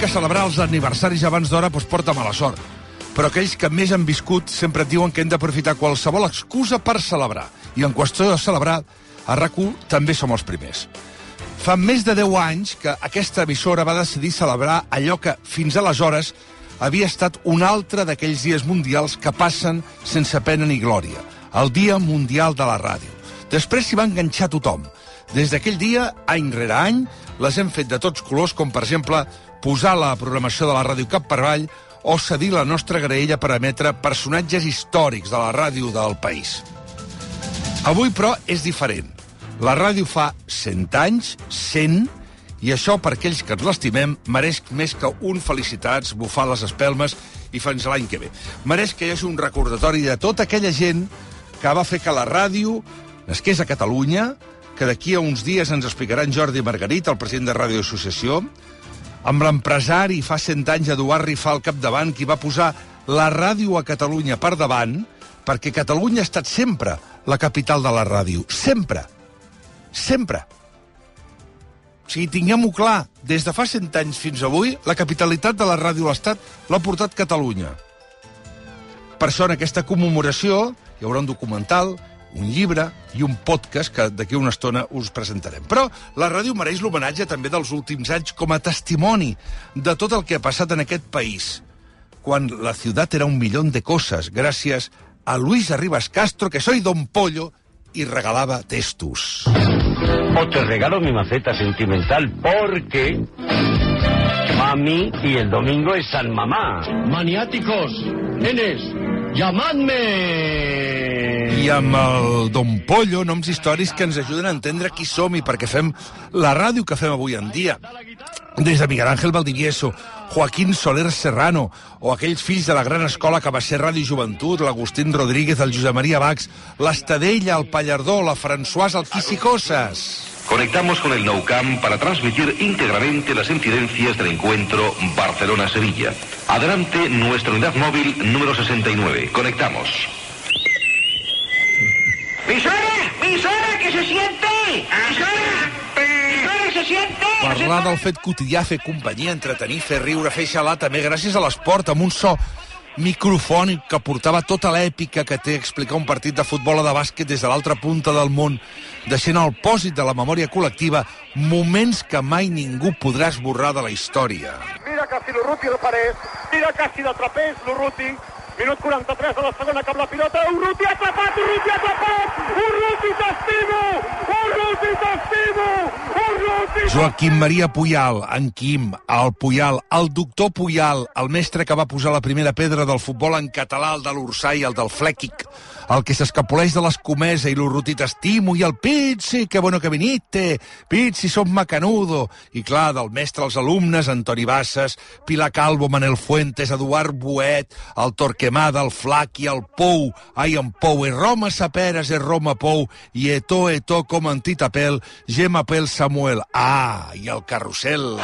Que celebrar els aniversaris abans d'hora doncs, porta mala sort. Però aquells que més han viscut sempre et diuen que hem d'aprofitar qualsevol excusa per celebrar. I en qüestió de celebrar, a rac també som els primers. Fa més de 10 anys que aquesta emissora va decidir celebrar allò que, fins aleshores, havia estat un altre d'aquells dies mundials que passen sense pena ni glòria, el Dia Mundial de la Ràdio. Després s'hi va enganxar tothom. Des d'aquell dia, any rere any, les hem fet de tots colors, com per exemple posar la programació de la ràdio cap per avall o cedir la nostra graella per emetre personatges històrics de la ràdio del país. Avui, però, és diferent. La ràdio fa 100 anys, 100, i això, per aquells que ens l'estimem, mereix més que un felicitats, bufar les espelmes i fins l'any que ve. Mereix que hi hagi un recordatori de tota aquella gent que va fer que la ràdio nasqués a Catalunya, que d'aquí a uns dies ens explicarà Jordi Margarit, el president de Ràdio Associació, amb l'empresari fa 100 anys Eduard Rifà al capdavant, qui va posar la ràdio a Catalunya per davant, perquè Catalunya ha estat sempre la capital de la ràdio. Sempre. Sempre. O sigui, tinguem-ho clar, des de fa 100 anys fins avui, la capitalitat de la ràdio a l'Estat l'ha portat Catalunya. Per això, en aquesta commemoració, hi haurà un documental, un llibre i un podcast que d'aquí una estona us presentarem. Però la ràdio mereix l'homenatge també dels últims anys com a testimoni de tot el que ha passat en aquest país, quan la ciutat era un milió de coses, gràcies a Luis Arribas Castro, que soy Don Pollo, y regalaba testus. O te regalo mi maceta sentimental porque mami y el domingo es San Mamá. Maniáticos, nenes, llamadme. I amb el Don Pollo, noms històrics que ens ajuden a entendre qui som i per què fem la ràdio que fem avui en dia. Des de Miguel Ángel Valdivieso, Joaquín Soler Serrano, o aquells fills de la gran escola que va ser Ràdio Joventut, l'Agustín Rodríguez, el Josep Maria Bax, l'Estadella, el Pallardó, la Françoise, el Quisicoses. Conectamos con el Nou Camp para transmitir íntegramente las incidencias del encuentro Barcelona-Sevilla. Adelante nuestra unidad móvil número 69. Conectamos. Parlar del fet quotidià, fer companyia, entretenir, fer riure, fer xalar, també gràcies a l'esport, amb un so microfònic que portava tota l'èpica que té explicar un partit de futbol o de bàsquet des de l'altra punta del món, deixant al pòsit de la memòria col·lectiva moments que mai ningú podrà esborrar de la història. Mira Cassi l'Urruti el Parés, mira Cassi del trapeix, l'Urruti, minut 43 de la segona cap la pilota, Urruti ha atrapat, Urruti ha atrapat, Urruti t'estimo, Joaquim Maria Puyal, en Quim, el Puyal, el doctor Puyal, el mestre que va posar la primera pedra del futbol en català, el de l'Ursà i el del Flèquic, el que s'escapoleix de l'escomesa i l'Urruti t'estimo, i el Pizzi, que bueno que viniste, Pizzi, som macanudo, i clar, del mestre als alumnes, Antoni Bassas, Pilar Calvo, Manel Fuentes, Eduard Buet, el Torquemada, el Flaqui, el Pou, ai, en Pou, e Roma Saperes, e Roma Pou, i Eto, Eto, com en Titapel, Gemma Samuel, ah, i el carrusel.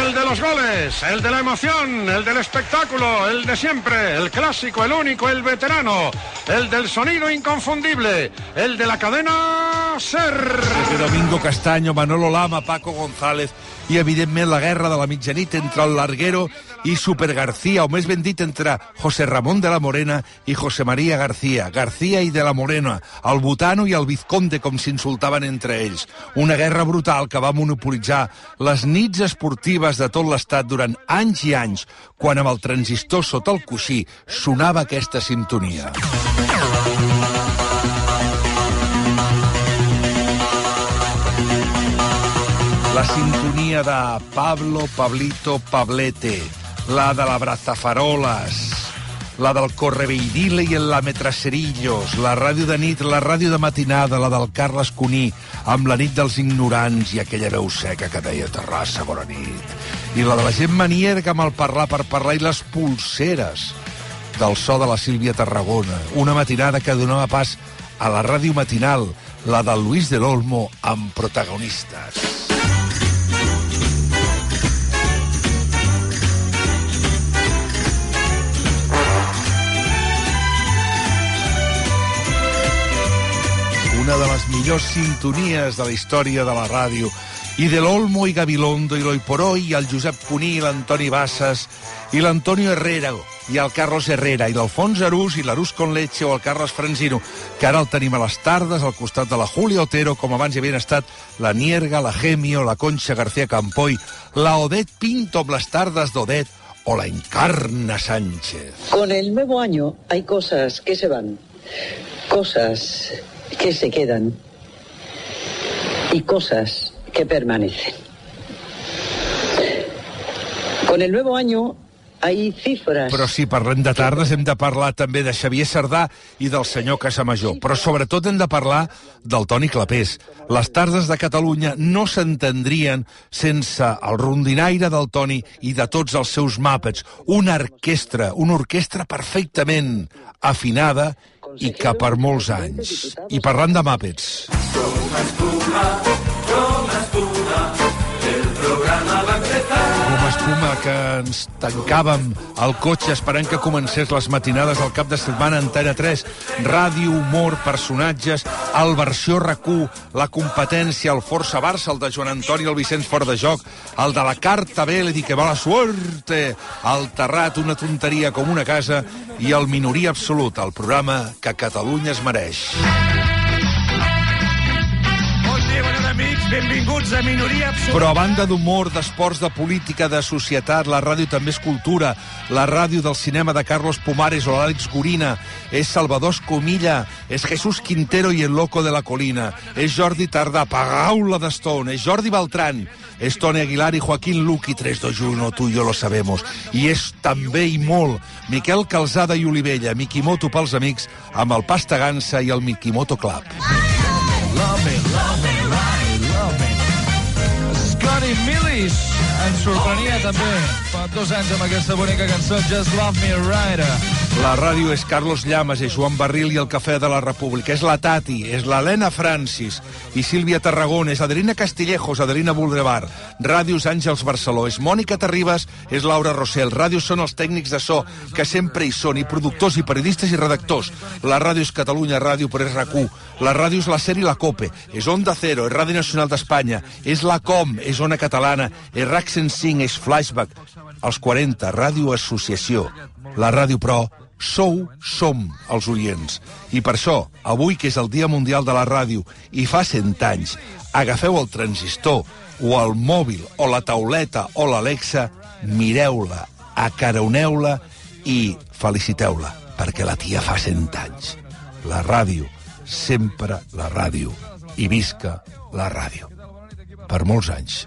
El de los goles, el de la emoción, el del espectáculo, el de siempre, el clásico, el único, el veterano, el del sonido inconfundible, el de la cadena SER. Desde Domingo Castaño, Manolo Lama, Paco González i, evidentment, la guerra de la mitjanit entre el Larguero i Super García, o més ben dit, entre José Ramón de la Morena i José María García. García i de la Morena, el Butano i el Vizconde, com s'insultaven entre ells. Una guerra brutal que va monopolitzar les nits esportives de tot l'estat durant anys i anys, quan amb el transistor sota el coixí sonava aquesta sintonia. La sintonia de Pablo, Pablito, Pablete, la de la Brazafaroles, la del Correveidile i el Lametracerillos, la ràdio de nit, la ràdio de matinada, la del Carles Cuní, amb la nit dels ignorants i aquella veu seca que deia Terrassa, bona nit. I la de la gent manierga amb el parlar per parlar i les pulseres del so de la Sílvia Tarragona. Una matinada que donava pas a la ràdio matinal, la del Luis de l'Olmo, amb protagonistes. Una de les millors sintonies de la història de la ràdio. I de l'Olmo i Gabilondo i l'Oiporó i el Josep Cuní i l'Antoni Bassas i l'Antonio Herrera i el Carlos Herrera i l'Alfons Arús i l'Arús con Leche o el Carles Franzino, que ara el tenim a les tardes al costat de la Julia Otero, com abans hi havien estat la Nierga, la Gemio, la Concha García Campoy, la Odet Pinto amb les tardes d'Odet o la Encarna Sánchez. Con el nuevo año hay cosas que se van, cosas que se quedan y cosas que permanecen. Con el nuevo año hay cifras... Però si parlem de tardes hem de parlar també de Xavier Sardà i del senyor Casamajor, però sobretot hem de parlar del Toni Clapés. Les tardes de Catalunya no s'entendrien sense el rondinaire del Toni i de tots els seus màpets. Una orquestra, una orquestra perfectament afinada i que per molts anys. I parlant de màpets... Com espuma que ens tancàvem al cotxe esperant que comencés les matinades al cap de setmana Antena 3, ràdio, humor, personatges, el versió RAC1, la competència, el Força Barça, el de Joan Antoni, el Vicenç fora de joc, el de la carta Vélez i que va la suerte, el Terrat, una tonteria com una casa, i el Minoria Absolut, el programa que Catalunya es mereix. Benvinguts a Minoria Absoluta. Però a banda d'humor, d'esports, de política, de societat, la ràdio també és cultura. La ràdio del cinema de Carlos Pumares o l'Àlex Gorina. És Salvador Escomilla. És Jesús Quintero i el Loco de la Colina. És Jordi Tardà, Pagaula de Stone. És Jordi Beltrán. És Toni Aguilar i Joaquín Luqui, 3, 2, 1, tu i jo lo sabemos. I és també i molt Miquel Calzada i Olivella, Mikimoto pels amics, amb el Pasta Gansa i el Mikimoto Club. Love Millis ens sorprenia també fa dos anys amb aquesta bonica cançó Just Love Me Right. La ràdio és Carlos Llamas, és Joan Barril i el Cafè de la República. És la Tati, és l'Helena Francis i Sílvia Tarragona, és Adelina Castillejos, Adelina Boulevard. Ràdios Àngels Barceló, és Mònica Terribas, és Laura Rossell. Ràdios són els tècnics de so, que sempre hi són, i productors, i periodistes, i redactors. La ràdio és Catalunya Ràdio, és RAC1. La ràdio és la sèrie La Cope, és Onda Cero, és Ràdio Nacional d'Espanya, és la Com, és Ona Catalana, és RAC 105, és Flashback. Els 40, Ràdio Associació. La ràdio, però, sou, som els oients. I per això, avui que és el Dia Mundial de la Ràdio i fa 100 anys, agafeu el transistor o el mòbil o la tauleta o l'Alexa, mireu-la, acaroneu-la i feliciteu-la, perquè la tia fa 100 anys. La ràdio, sempre la ràdio. I visca la ràdio. Per molts anys.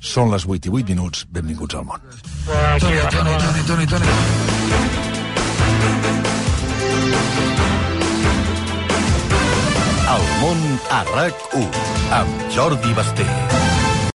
Són les 8 i 8 minuts. Benvinguts al món. Toni, Toni, Toni, Toni, Toni. El món a RAC1 amb Jordi Basté.